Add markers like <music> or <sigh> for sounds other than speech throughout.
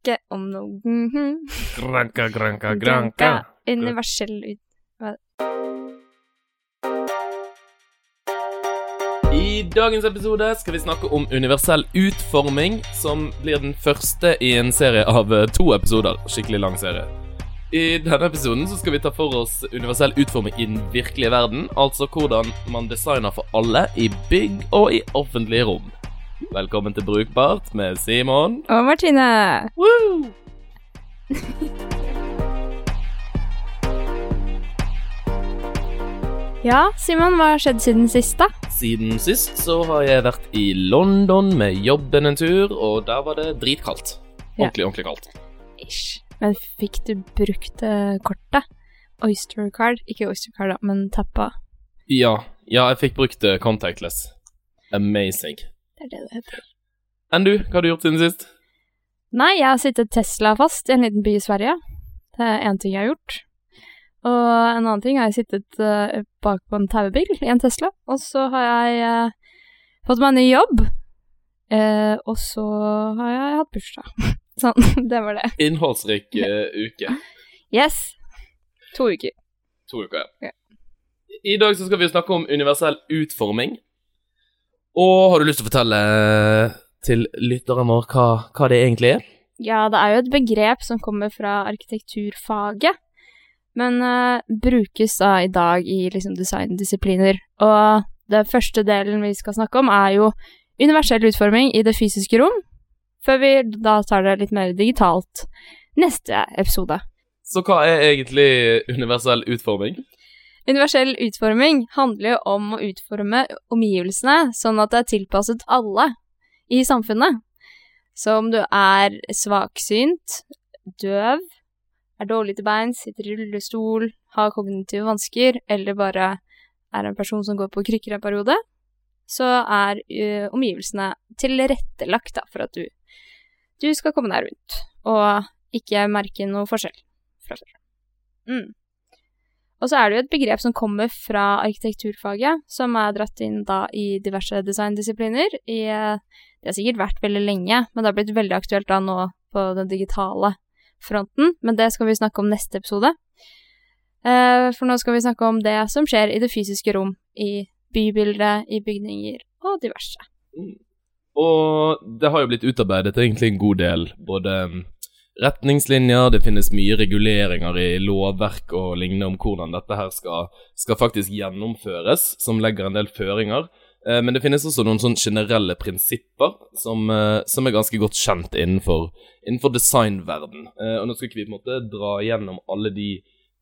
snakke om noe mhm. Granka, granka, Granka. Universell ut... I dagens episode skal vi snakke om universell utforming, som blir den første i en serie av eh, to episoder. Skikkelig lang serie. I denne episoden så skal vi ta for oss universell utforming i den virkelige verden, altså hvordan man designer for alle i bygg og i offentlige rom. Velkommen til Brukbart med Simon. Og Martine! Woo! Ja, Simon, hva har skjedd siden sist, da? Siden sist så har jeg vært i London med jobben en tur, og der var det dritkaldt. Ja. Ordentlig, ordentlig kaldt. Ish. Men fikk du brukt eh, kortet? Oyster card? Ikke Oyster card, da, men tappa. Ja, ja, jeg fikk brukt eh, contactless. Amazing. Det er det det heter. Enn du, hva har du gjort siden sist? Nei, jeg har sittet Tesla fast i en liten by i Sverige. Det er én ting jeg har gjort. Og en annen ting har jeg sittet uh, bak på en taubil i en Tesla. Og så har jeg uh, fått meg en ny jobb. Uh, og så har jeg hatt bursdag. <laughs> sånn, det var det. Innholdsrik uke. Yes. To uker. To uker, Ja. I dag så skal vi snakke om universell utforming. Og har du lyst til å fortelle til lytteren vår hva, hva det egentlig er? Ja, det er jo et begrep som kommer fra arkitekturfaget, men uh, brukes da i dag i liksom designdisipliner. Og det første delen vi skal snakke om, er jo universell utforming i det fysiske rom, før vi da tar det litt mer digitalt neste episode. Så hva er egentlig universell utforming? Universell utforming handler jo om å utforme omgivelsene sånn at det er tilpasset alle i samfunnet. Så om du er svaksynt, døv, er dårlig til beins, sitter i rullestol, har kognitive vansker, eller bare er en person som går på krykker en periode, så er uh, omgivelsene tilrettelagt da, for at du, du skal komme deg rundt, og ikke merke noe forskjell fra før. Mm. Og så er det jo et begrep som kommer fra arkitekturfaget, som er dratt inn da i diverse designdisipliner. I, det har sikkert vært veldig lenge, men det har blitt veldig aktuelt da nå på den digitale fronten. Men det skal vi snakke om neste episode. Eh, for nå skal vi snakke om det som skjer i det fysiske rom. I bybildet, i bygninger og diverse. Og det har jo blitt utarbeidet egentlig en god del både mm, retningslinjer, det finnes mye reguleringer i lovverk og lignende om hvordan dette her skal, skal faktisk gjennomføres, som legger en del føringer. Eh, Men det finnes også noen sånn generelle prinsipper som, eh, som er ganske godt kjent innenfor, innenfor designverden. Eh, Og nå skal ikke vi på en måte dra gjennom alle de,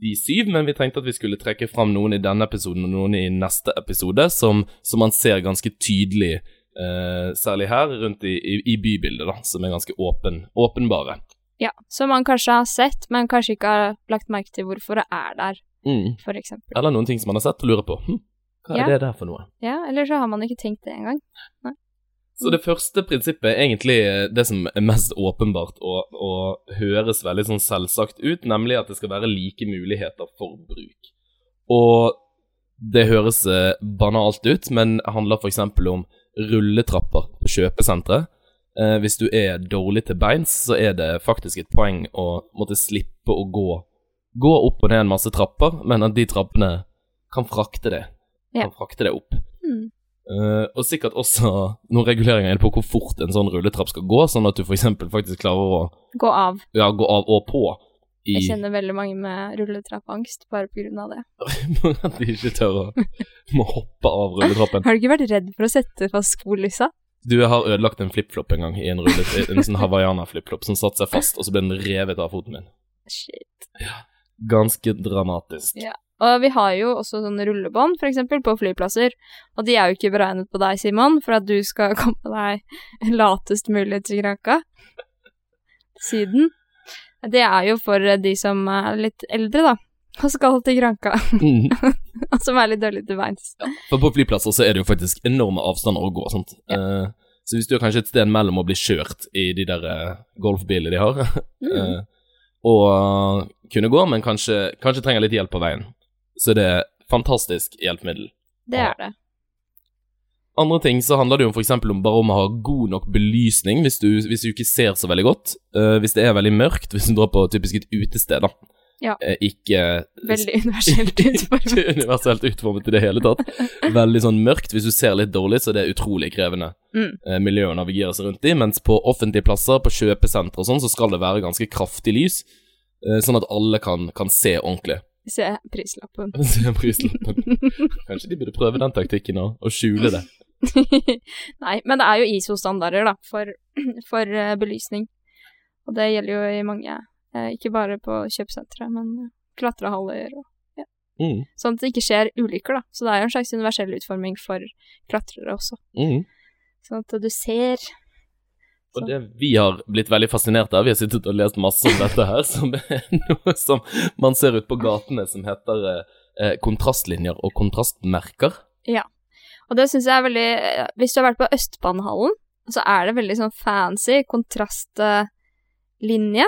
de syv, men vi tenkte at vi skulle trekke fram noen i denne episoden og noen i neste episode som, som man ser ganske tydelig, særlig her rundt i, i, i bybildet, da, som er ganske åpen, åpenbare. Ja, som man kanskje har sett, men kanskje ikke har lagt merke til hvorfor det er der, Mm. for eksempel. Eller noen ting som man har sett og lurer på. Hm, hva er Ja. det der for noe? Ja, eller så har man ikke tenkt det engang. Så det første prinsippet er egentlig det som er mest åpenbart og, og høres veldig sånn selvsagt ut, nemlig at det skal være like muligheter for bruk. Og det høres eh, banalt ut, men handler f.eks. om rulletrapper på kjøpesentre. Eh, hvis du er dårlig til beins, så er det faktisk et poeng å måtte slippe å gå, gå opp og ned en masse trapper, men at de trappene kan frakte det. Ja. Kan frakte det opp. Mm. Eh, og sikkert også noen reguleringer på hvor fort en sånn rulletrapp skal gå, sånn at du eksempel faktisk klarer å Gå av. ja, gå av og på i Jeg kjenner veldig mange med rulletrappangst bare på grunn av det. <laughs> At de ikke tør å må hoppe av rulletrappen. Har du ikke vært redd for å sette fast skolysa? Du har ødelagt en flipflop en gang i en rullet, en sånn hawaiiana-flipflop som satte seg fast, og så ble den revet av foten min. Shit. Ja, Ganske dramatisk. Ja. Og vi har jo også sånne rullebånd, for eksempel, på flyplasser. Og de er jo ikke beregnet på deg, Simon, for at du skal <laughs> komme deg latest mulig til Granka. Siden. Det er jo for de som er litt eldre, da. Og skal til Granka. Mm. <laughs> og som er litt dårlig til beins. For på flyplasser så er det jo faktisk enorme avstander å gå. Sant? Eh, så hvis du er kanskje et sted mellom å bli kjørt i de der eh, golfbilene de har, <laughs> Mm. eh, og kunne gå, men kanskje, kanskje trenger litt hjelp på veien, så det er fantastisk hjelpemiddel. Det er det. andre ting så handler det jo for eksempel om bare om å ha god nok belysning hvis du, hvis du ikke ser så veldig godt. Eh, hvis det er veldig mørkt, hvis du drar på typisk et utested, da. Ja. Eh, ikke Veldig universelt <laughs> utformet. ikke universelt utformet i det hele tatt. <laughs> Veldig sånn mørkt. Hvis du ser litt dårlig, så er det utrolig krevende Mm. eh, miljø å navigere seg rundt i. Mens på offentlige plasser, på kjøpesentre og sånn, så skal det være ganske kraftig lys. eh, Sånn at alle kan, kan se ordentlig. <laughs> Se prislappen. Se prislappen. Kanskje de burde prøve den taktikken òg, og skjule det. Nei, men det er jo ISO-standarder, da, for, <clears throat> for eh, belysning. Og det gjelder jo i mange, eh, ikke bare på kjøpesentre, men eh, klatrehaller og Mm, Sånn at det ikke skjer ulykker, da. Så det er jo en slags universell utforming for klatrere også. mm. Sånn at du ser Og det vi har blitt veldig fascinert av, vi har sittet og lest masse om dette her, <laughs> som er noe som man ser ut på gatene som heter eh, eh, kontrastlinjer og kontrastmerker. Ja, Og det syns jeg er veldig eh, Hvis du har vært på Østbanehallen, så er det veldig sånn fancy kontrastlinje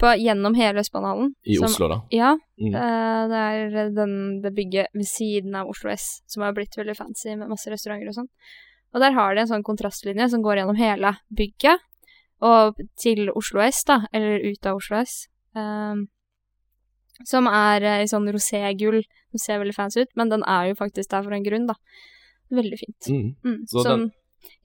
på, gjennom hele Østbanehallen. I som- Oslo, da. Ja. Mm. eh, det er den, det bygget ved siden av Oslo S som har blitt veldig fancy med masse restauranter og sånn. Og der har de en sånn kontrastlinje som går gjennom hele bygget og til Oslo S, da, eller ut av Oslo S. Um, som er eh, i sånn roségull. Den ser veldig fancy ut, men den er jo faktisk der for en grunn, da. Veldig fint. Mm. Mm. Så Sånn,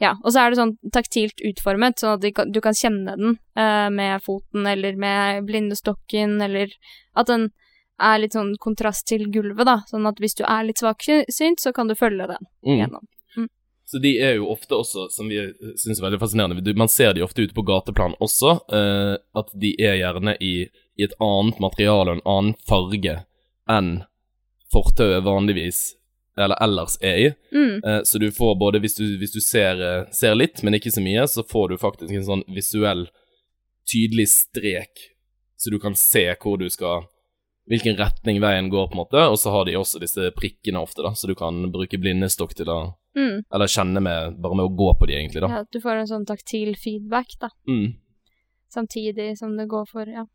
ja, og så er det sånn taktilt utformet, sånn at du kan, kjenne den uh, med foten eller med blindestokken, eller at den er litt sånn kontrast til gulvet, da. Sånn at hvis du er litt svaksynt, så kan du følge den Mm. gjennom. Så de er jo ofte også, som vi syns er veldig fascinerende, man ser de ofte ute på gateplan også, eh, at de er gjerne i, i et annet materiale og en annen farge enn fortauet vanligvis eller ellers er i. Mm. Eh, så du får både, hvis du, hvis du ser, eh, ser litt, men ikke så mye, så får du faktisk en sånn visuell, tydelig strek, så du kan se hvor du skal Hvilken retning veien går, på en måte, og så har de også disse prikkene ofte, da, så du kan bruke blindestokk til å Mm. Eller kjenne med Bare med å gå på de, egentlig, da. Ja, at du får en sånn taktil feedback, da. Mm. Samtidig som det går for, ja.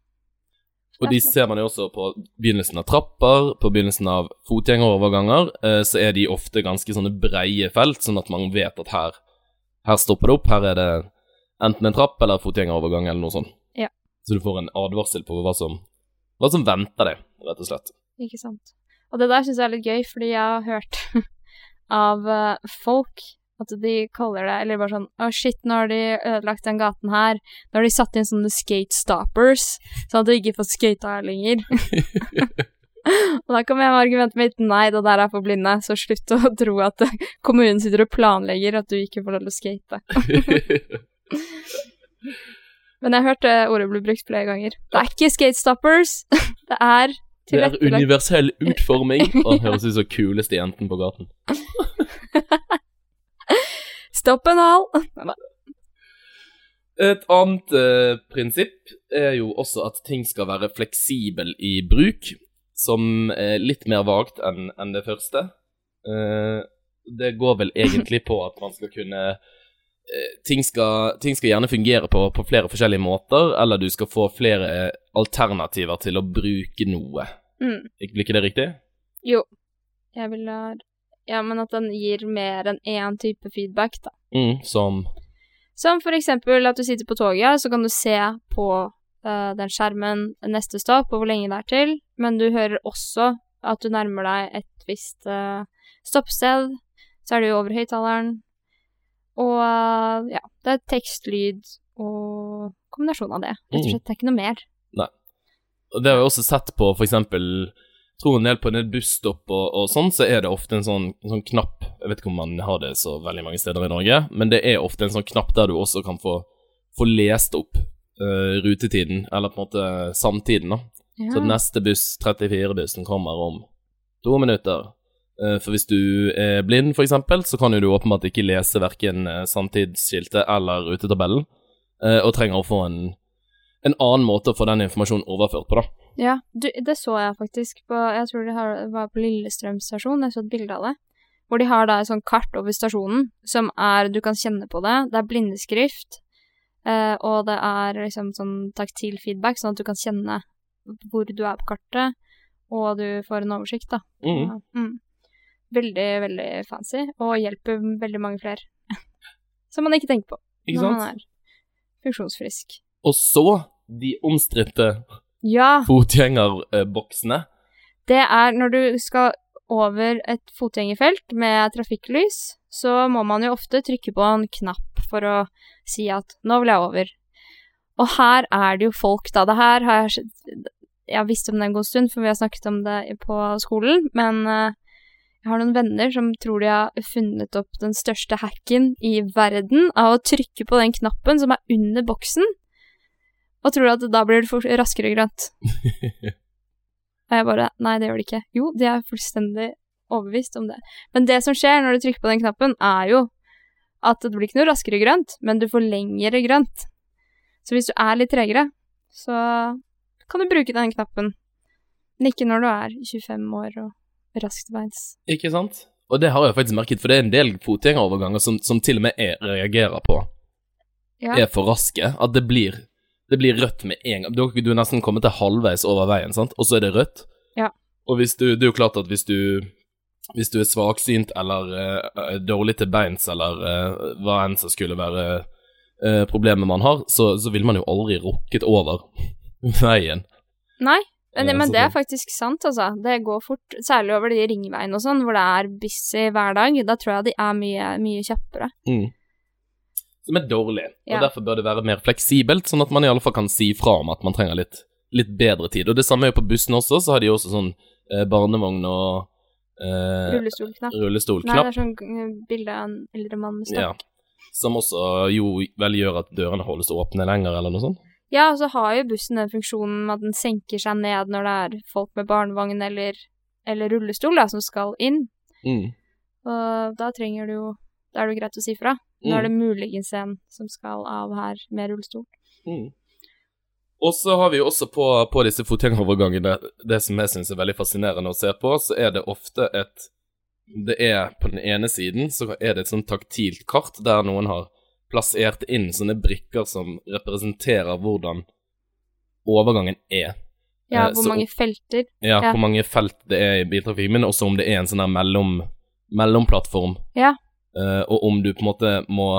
Og de ser man jo også på begynnelsen av trapper, på begynnelsen av fotgjengeroverganger, eh, så er de ofte ganske sånne breie felt, sånn at man vet at her, her stopper det opp, her er det enten en trapp eller fotgjengerovergang eller noe sånt. Ja. Så du får en advarsel på hva som, hva som venter deg, rett og slett. Ikke sant. Og det der syns jeg er litt gøy, fordi jeg har hørt <laughs> av eh, folk at de kaller det Eller bare sånn Å, shit, nå har de ødelagt den gaten her. Nå har de satt inn sånne skate stoppers, sånn at du ikke får skata her lenger. <laughs> <laughs> og da kommer jeg med argumentet mitt nei, det der er for blinde, så slutt å <laughs> tro at eh, kommunen sitter og planlegger at du ikke får lov til å skate. Men jeg har hørt ordet bli brukt flere ganger. Det er ikke skate stoppers, det er Det er universell utforming. Og høres ut som kuleste jenten på gaten. Stopp en hal! Et annet eh, prinsipp er jo også at ting skal være fleksibel i bruk, som er litt mer vagt enn enn det første. Eh, det går vel egentlig på at man skal kunne eh, ting, skal, ting skal gjerne fungere på, på flere forskjellige måter, eller du skal få flere alternativer til å bruke noe. Mm. Blir ikke det riktig? Jo. Jeg vil ha Ja, men at den gir mer enn én type feedback, da. Mm, som Som for eksempel at du sitter på toget, så kan du se på uh, den skjermen neste stopp og hvor lenge det er til, men du hører også at du nærmer deg et visst uh, stoppsted. Så er du jo over høyttaleren. Og uh, ja, det er tekst, lyd og kombinasjon av det. Rett og Mm. slett. Det er ikke noe mer. Og det har vi også sett på for eksempel tror en del på en del busstopp og, og sånn, så er det ofte en sånn, en sånn knapp Jeg vet ikke om man har det så veldig mange steder i Norge, men det er ofte en sånn knapp der du også kan få, få lest opp uh, rutetiden, eller på en måte samtiden, da. Ja. Så neste buss, 34-bussen, kommer om to minutter. Uh, For hvis du er blind, for eksempel, så kan jo du åpenbart ikke lese verken eh, samtidsskiltet eller rutetabellen, uh, og trenger å få en, en annen måte å få den informasjonen overført på, da. Ja, du, det så jeg faktisk på Jeg tror det var på Lillestrøm stasjon, jeg så et bilde av det. Hvor de har da et sånt kart over stasjonen som er Du kan kjenne på det. Det er blindeskrift, eh, og det er liksom sånn taktil feedback, sånn at du kan kjenne hvor du er på kartet, og du får en oversikt, da. Mm. Ja, mm. veldig, veldig fancy, og hjelper veldig mange flere. <laughs> Som man ikke tenker på Ikke når sant? man er funksjonsfrisk. Og så de omstridte Ja, fotgjengerboksene. det er når du skal over et fotgjengerfelt med trafikklys, så må man jo ofte trykke på en knapp for å si at 'nå vil jeg over'. Og her er det jo folk, da. Det her har jeg Jeg visst om det en god stund, for vi har snakket om det på skolen, men eh, jeg har noen venner som tror de har funnet opp den største hacken i verden av å trykke på den knappen som er under boksen, og tror at da blir det raskere grønt. <laughs> Og jeg bare Nei, det gjør det ikke. Jo, de er fullstendig overbevist om det. Men det som skjer når du trykker på den knappen, er jo at det blir ikke noe raskere grønt, men du får lengre grønt. Så hvis du er litt tregere, så kan du bruke den knappen. Men ikke når du er 25 år og raskt beins. Ikke sant? Og det har jeg faktisk merket, for det er en del fotgjengeroverganger som, som til og med jeg reagerer på Ja. er for raske. At det blir, det blir rødt med en gang. Du, du er nesten kommet til halvveis over veien, sant? og så er det rødt. Ja. Og hvis du, det er jo klart at hvis du hvis du er svaksynt eller uh, dårlig til beins eller uh, hva enn som skulle være uh, problemet man har, så, så vil man jo aldri rukket over <laughs> veien. Nei, men, men det er faktisk sant, altså. Det går fort, særlig over de ringveiene og sånn, hvor det er busy hver dag. Da tror jeg de er mye, mye kjappere. Mm. Som er dårlig, Ja. og derfor bør det være mer fleksibelt, sånn at man i alle fall kan si fra om at man trenger litt, litt bedre tid. Og det samme er jo på bussen også, så har de også sånn eh, barnevogn og eh, Rullestolknapp. Nei, det er sånn eh, bilde av en eldre mann med Ja. Som også jo vel gjør at dørene holdes åpne lenger, eller noe sånt. Ja, og så har jo bussen den funksjonen med at den senker seg ned når det er folk med barnevogn eller, eller rullestol da, som skal inn. Mm. Og da trenger du jo Da er det jo greit å si fra. Nå er det muligens en som skal av her med rullestol. Mm. Og så har vi jo også på, på disse fotgjengerovergangene det som jeg syns er veldig fascinerende å se på, så er det ofte et Det er på den ene siden så er det et sånn taktilt kart der noen har plassert inn sånne brikker som representerer hvordan overgangen er. Ja, Eh, hvor så- mange felter. Ja, Ja. hvor mange felt det er i biltrafikk, men også om det er en sånn der mellom, mellomplattform. Ja. Eh, og om du på en måte må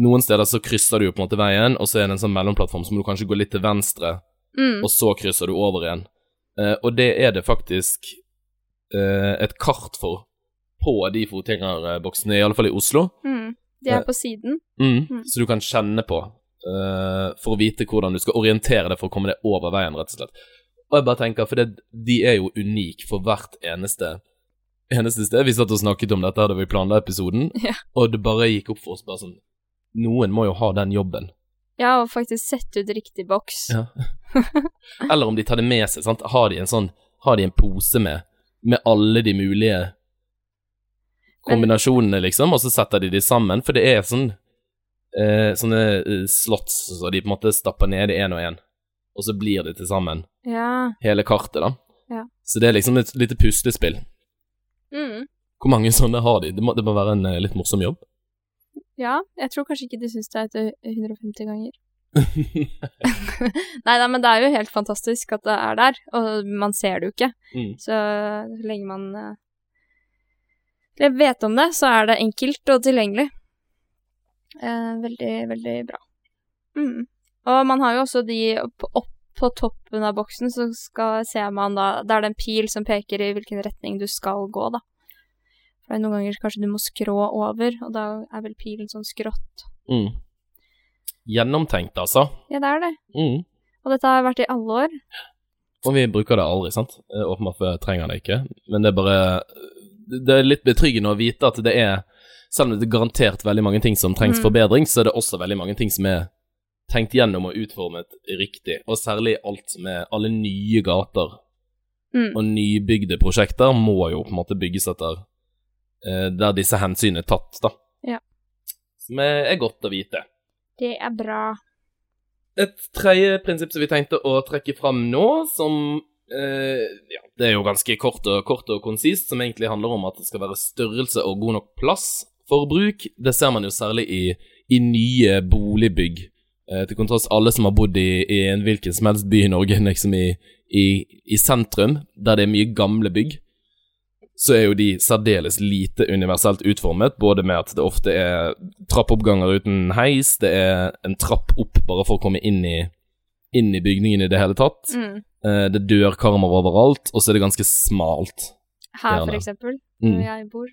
Noen steder så krysser du jo på en måte veien, og så er det en sånn mellomplattform, så må du kanskje gå litt til venstre, Mm. og så krysser du over igjen. Uh, og det er det faktisk uh, et kart for på de fotgjengerboksene, fall i Oslo. Mm. De er på siden. Mm. Mm. Så du kan kjenne på for å vite hvordan du skal orientere deg for å komme deg over veien, rett og slett. Og jeg bare tenker, for det, de er jo unike for hvert eneste eneste sted. Vi satt og snakket om dette da vi planla episoden, <laughs> Ja. og det bare gikk opp for oss bare sånn Noen må jo ha den jobben. Ja, og faktisk sette ut riktig boks. Ja. <laughs> Eller om de tar det med seg, sant. Har de en sånn Har de en pose med med alle de mulige kombinasjonene, liksom, og så setter de de sammen, for det er sånn eh, sånne slotts, slots så de på en måte stapper ned i én og én, og så blir det til sammen Ja. hele kartet, da. Ja. Så det er liksom et lite puslespill. Mm. Hvor mange sånne har de? Det må, det må være en eh, litt morsom jobb. Ja, jeg tror kanskje ikke de syns det er etter 150 ganger. <laughs> <laughs> Nei da, men det er jo helt fantastisk at det er der, og man ser det jo ikke. mm. Så så lenge man eh, vet om det, så er det enkelt og tilgjengelig. Eh, veldig, veldig bra. Mm. Og man har jo også de opp, opp på toppen av boksen, så skal, ser man da Da er det en pil som peker i hvilken retning du skal gå, da. For noen ganger kanskje du må skrå over, og da er vel pilen sånn skrått. Mm. Gjennomtenkt, altså. Ja, det er det. Mm. Og dette har vært i alle år. Og vi bruker det aldri, sant? Eh, Åpenbart trenger det ikke, men det er bare Det er litt betryggende å vite at det er Selv om det er garantert veldig mange ting som trengs Mm. forbedring, så er det også veldig mange ting som er tenkt gjennom og utformet riktig, og særlig alt er alle nye gater Mm. og nybygde prosjekter må jo på en måte bygges etter eh, der disse hensynene er tatt, da. Ja. Som er, er godt å vite. Det er bra. Et tredje prinsipp som vi tenkte å trekke fram nå, som eh, ja, det er jo ganske kort og, kort og konsist, som egentlig handler om at det skal være størrelse og god nok plass for bruk. Det ser man jo særlig i, i nye boligbygg. Eh, til kontrast alle som har bodd i, i en hvilken som helst by i Norge, <laughs> liksom i, i, i sentrum, der det er mye gamle bygg, så er jo de særdeles lite universelt utformet, både med at det ofte er trappeoppganger uten heis, det er en trapp opp bare for å komme inn i, inn i bygningen i det hele tatt. Mm. Eh, det dør karmer overalt, og så er det ganske smalt. Her, for eksempel, Mm. hvor jeg bor.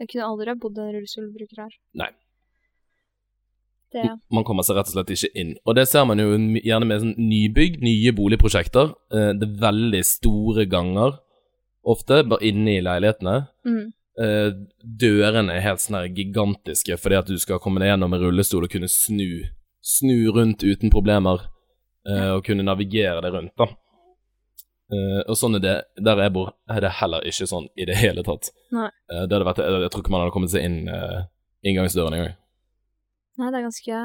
Jeg kunne aldri ha bodd en rullestolbruker her. Nei. Det, Man kommer seg rett og slett ikke inn. Og det ser man jo gjerne med sånn nybygg, nye boligprosjekter. Eh, det er veldig store ganger, ofte, bare inne i leilighetene. mm. Eh, dørene er helt sånn her gigantiske fordi at du skal komme deg gjennom en rullestol og kunne snu, snu rundt uten problemer, eh, og kunne navigere deg rundt, da. Eh, og sånn er det der jeg bor, er det heller ikke sånn i det hele tatt. Eh, det vært, jeg, jeg tror ikke man hadde kommet seg inn eh, inngangsdøren engang. Nei, det er ganske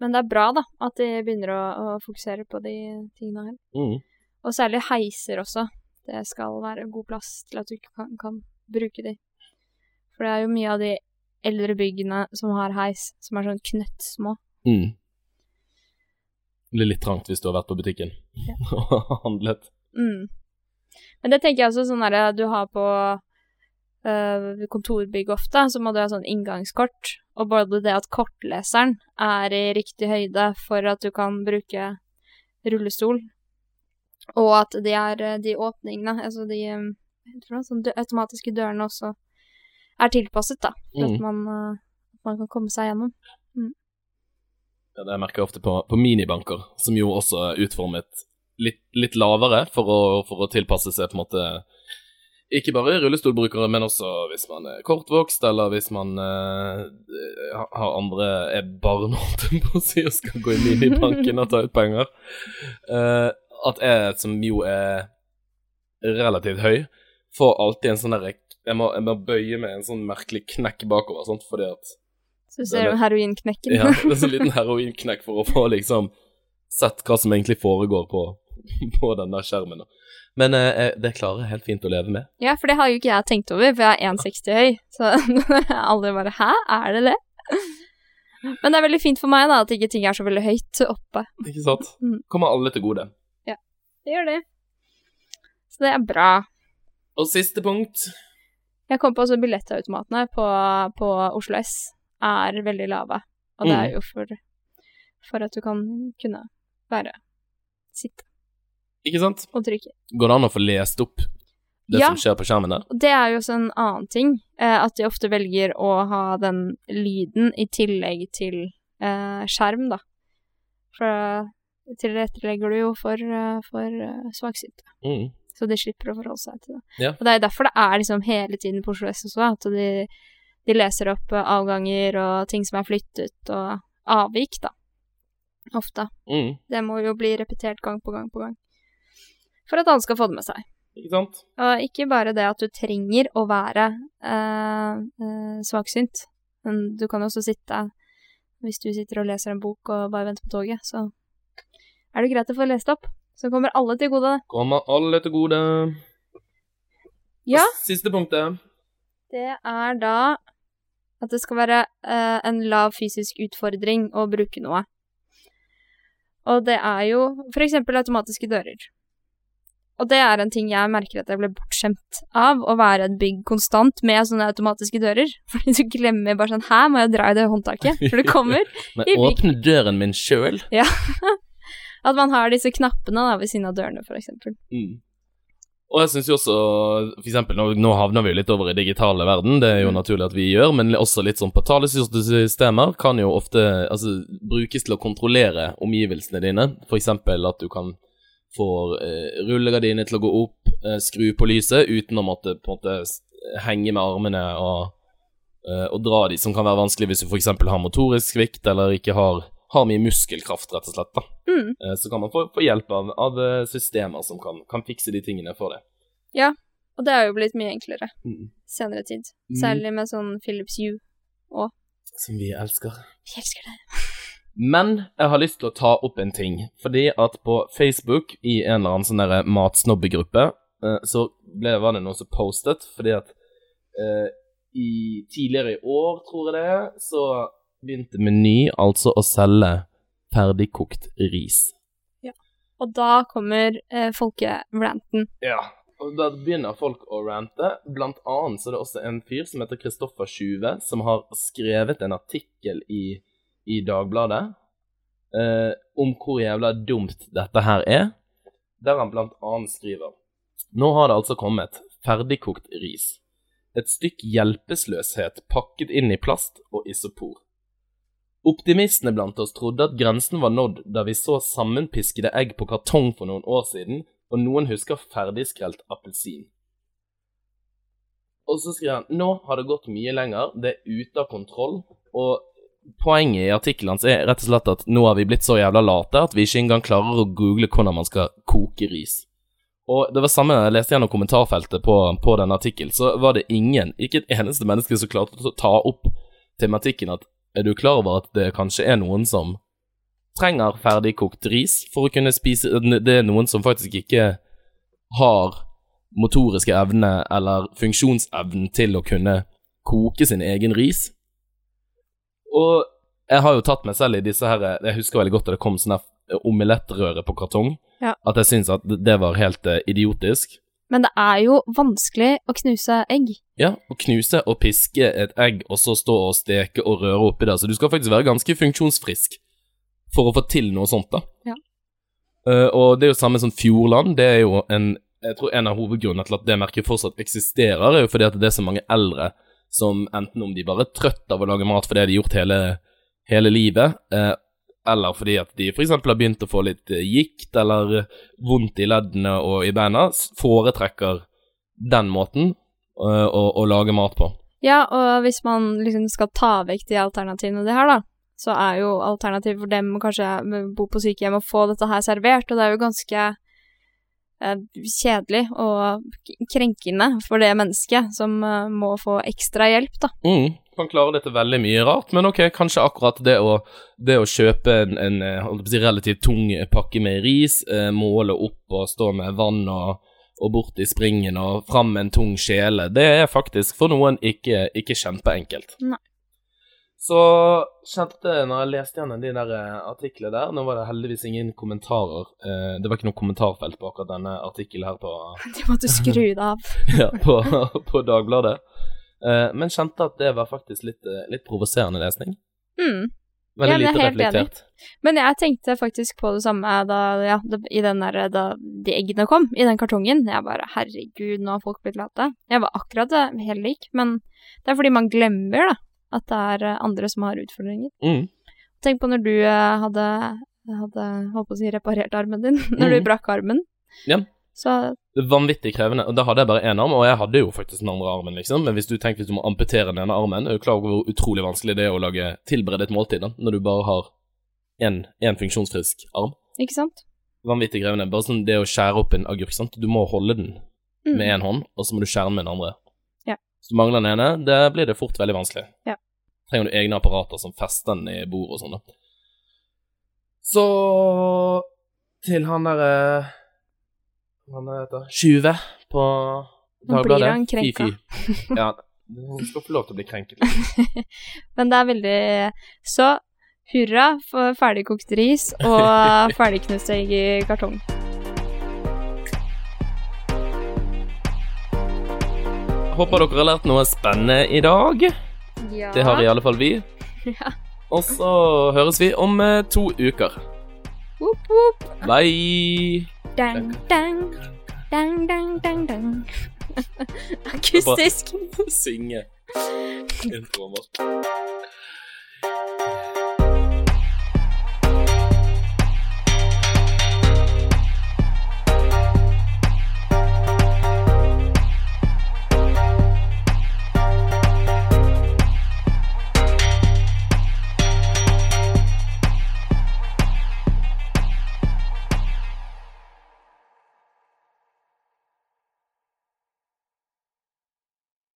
Men det er bra, da, at de begynner å, å fokusere på de tingene her. Mm. Og særlig heiser også. Det skal være god plass til at du kan, kan bruke de. For det er jo mye av de eldre byggene som har heis, som er sånn knøttsmå. Mm. Det blir litt trangt hvis du har vært på butikken <laughs> og handlet. Mm. Men det tenker jeg også sånn derre du har på øh, kontorbygg ofte, så må du ha sånn inngangskort. Og både det at kortleseren er i riktig høyde for at du kan bruke rullestol, og at de er øh, de åpningene, altså de jeg tror sånn automatiske dørene også er tilpasset, da. For Mm. at man, at man kan komme seg gjennom. Ja, det merker jeg ofte på, på minibanker, som jo også er utformet litt, litt lavere for å, for å tilpasse seg på en måte ikke bare rullestolbrukere, men også hvis man er kortvokst, eller hvis man uh, har andre er barn, <laughs> holdt på å si, og skal gå inn i <laughs> banken og ta ut penger. Uh, at jeg, som jo er relativt høy, får alltid en sånn derre jeg, må- jeg må bøye med en sånn merkelig knekk bakover, sant, fordi at Så du ser jo heroinknekken. ja, det er en sånn liten heroinknekk for å få liksom sett hva som egentlig foregår på, <laughs> på denne skjermen. Men eh, det klarer jeg helt fint å leve med. Ja, for det har jo ikke jeg tenkt over, for jeg er 1,60 høy. Så <laughs> alle bare Hæ, er det det? <laughs> Men det er veldig fint for meg, da, at ikke ting er så veldig høyt oppe. Ikke sant? Mm. Kommer alle til gode. Ja, Det gjør det. Så det er bra. Og siste punkt Jeg kom på også billettautomatene på, på Oslo S er veldig lave. Og det er Mm. jo for, for at du kan kunne være sitte Ikke sant? og trykker. Går det an å få lest opp det Ja. som skjer på skjermen der? Det er jo også en annen ting, eh, at de ofte velger å ha den lyden i tillegg til eh, skjerm, da. For eh, tilrettelegger du jo for, eh, for svaksynte, Mm. så de slipper å forholde seg til det. Ja. Og det er derfor det er liksom hele tiden på Oslo S også, at de, de leser opp avganger og ting som er flyttet, og avvik, da. Ofte. Mm. Det må jo bli repetert gang på gang på gang. For at alle skal få det med seg. Ikke sant? Og ikke bare det at du trenger å være eh, eh, svaksynt, men du kan også sitte Hvis du sitter og leser en bok og bare venter på toget, så er det greit å få lest opp. Så kommer alle til gode. Kommer alle til gode. Ja, Og Siste punktet. det er da at det skal være eh, en lav fysisk utfordring å bruke noe. Og det er jo eksempel automatiske dører. Og det er en ting jeg merker at jeg ble bortskjemt av, å være et bygg konstant med sånne automatiske dører. <laughs> Fordi du glemmer bare sånn Her må jeg dra i det håndtaket? For det kommer. <laughs> I åpne døren min sjøl. <laughs> At man har disse knappene da, ved siden av dørene, for eksempel. Mm. Og jeg syns jo også, for eksempel, nå, nå havner vi jo litt over i digitale verden, det er jo Mm. naturlig at vi gjør, men også litt sånn portalstyrte systemer kan jo ofte altså, brukes til å kontrollere omgivelsene dine. For eksempel at du kan få eh, rullegardinene til å gå opp, eh, skru på lyset uten å måtte på en måte henge med armene og, eh, og dra de, som kan være vanskelig hvis du eksempel har motorisk svikt eller ikke har, har mye muskelkraft, rett og slett. da. Mm. Eh, Så kan man få, få hjelp av, av eh, systemer som kan, kan fikse de tingene for det. Ja, Og det har jo blitt mye enklere Mm. senere tid. Mm. Særlig med sånn Philips Hue. Som vi elsker. Vi elsker det. Men jeg har lyst til å ta opp en ting. Fordi at på Facebook, i en eller annen sånn matsnobbegruppe, eh, så ble, var det noen som postet, fordi at eh, i, tidligere i år, tror jeg det så begynte Meny altså å selge ferdigkokt ris. Ja, Og da kommer eh, folkeranten. Ja. Og da begynner folk å rante. Blant annet så er det også en fyr som heter Kristoffer Sjuve, som har skrevet en artikkel i, i Dagbladet eh, om hvor jævla dumt dette her er, der han blant annet skriver Nå har det altså kommet ferdigkokt ris. Et stykk hjelpeløshet pakket inn i plast og isopor. Optimistene blant oss trodde at grensen var nådd da vi så sammenpiskede egg på kartong for noen år siden, og noen husker ferdigskrelt appelsin. Og så skriver han nå har det gått mye lenger, det er ute av kontroll, og poenget i artikkelen hans er rett og slett at nå har vi blitt så jævla late at vi ikke engang klarer å google hvordan man skal koke ris. Og det var samme jeg leste gjennom kommentarfeltet på, på den artikkelen, så var det ingen, ikke et eneste menneske som klarte å ta opp tematikken at er du klar over at det kanskje er noen som trenger ferdigkokt ris for å kunne spise Det er noen som faktisk ikke har motoriske evne eller funksjonsevnen til å kunne koke sin egen ris. Og jeg har jo tatt meg selv i disse her Jeg husker veldig godt da det kom sånn omelettrøre på kartong. Ja. At jeg syns at det var helt eh, idiotisk. Men det er jo vanskelig å knuse egg. Ja, å knuse og piske et egg, og så stå og steke og røre oppi det. Så du skal faktisk være ganske funksjonsfrisk for å få til noe sånt, da. Ja. Uh, og det er jo samme som Fjordland. Det er jo en Jeg tror en av hovedgrunnene til at det merket fortsatt eksisterer, er jo fordi at det er så mange eldre som enten om de bare er trøtt av å lage mat for det de har gjort hele, hele livet, eh, eller fordi at de f.eks. har begynt å få litt eh, gikt eller eh, vondt i leddene og i beina, foretrekker den måten eh, å, å lage mat på. Ja, og hvis man liksom skal ta vekk de alternativene de har, da, så er jo alternativet for dem å kanskje bo på sykehjem og få dette her servert, og det er jo ganske eh, kjedelig og krenkende for det mennesket som eh, må få ekstra hjelp, da. Mm, kan klare dette veldig mye rart, men ok, kanskje akkurat det å, det å kjøpe en, en eh, si, relativt tung pakke med ris, eh, måle opp og stå med vann og, og bort i springen og fram med en tung kjele, det er faktisk for noen ikke, ikke kjempeenkelt. Nei. Så kjente jeg når jeg leste gjennom de der eh, artiklene der, nå var det heldigvis ingen kommentarer, eh, det var ikke noe kommentarfelt på akkurat denne artikkelen her på <laughs> De måtte skru det av. <laughs> ja, på, på Dagbladet. Eh, men kjente at det var faktisk litt, eh, litt provoserende lesning. Mm. Veldig Ja, lite reflektert. enig. Men jeg tenkte faktisk på det samme da, ja, i den der, da de eggene kom, i den kartongen. Jeg bare herregud, nå har folk blitt late. Jeg var akkurat eh, helt lik, men det er fordi man glemmer, da, at det er eh, andre som har utfordringer. Mm. Tenk på når du eh, hadde, hadde holdt på å si, reparert armen din, <laughs> når du brakk armen. Ja. Så vanvittig krevende. Og da hadde jeg bare én arm, og jeg hadde jo faktisk den andre armen, liksom. Men hvis du tenker hvis du må amputere den ene armen, er du klar over hvor utrolig vanskelig det er å lage tilberede et måltid, da, når du bare har én funksjonsfrisk arm. Ikke sant? Vanvittig krevende. Bare sånn det å skjære opp en agurk, sant. Du må holde den Mm. med én hånd, og så må du skjære den med den andre. Hvis du mangler den ene, det blir det fort veldig vanskelig. Ja. Trenger du egne apparater som fester den i bordet og sånn, da. Så til han derre Hva han heter Tjuve på Nå blir han krenka. <laughs> Ja, hun skal få lov til å bli krenket. Liksom. <laughs> Men det er veldig Så hurra for ferdigkokt ris og <laughs> ferdigknust egg i kartong. Håper dere har lært noe spennende i dag. Ja. Det har i alle fall vi. <laughs> Ja. Og så høres vi om eh, to uker. Woop, woop. Bye! Dang, dang. Dang, dang, dang, dang. Akustisk. <laughs> Synge <laughs> introen vår.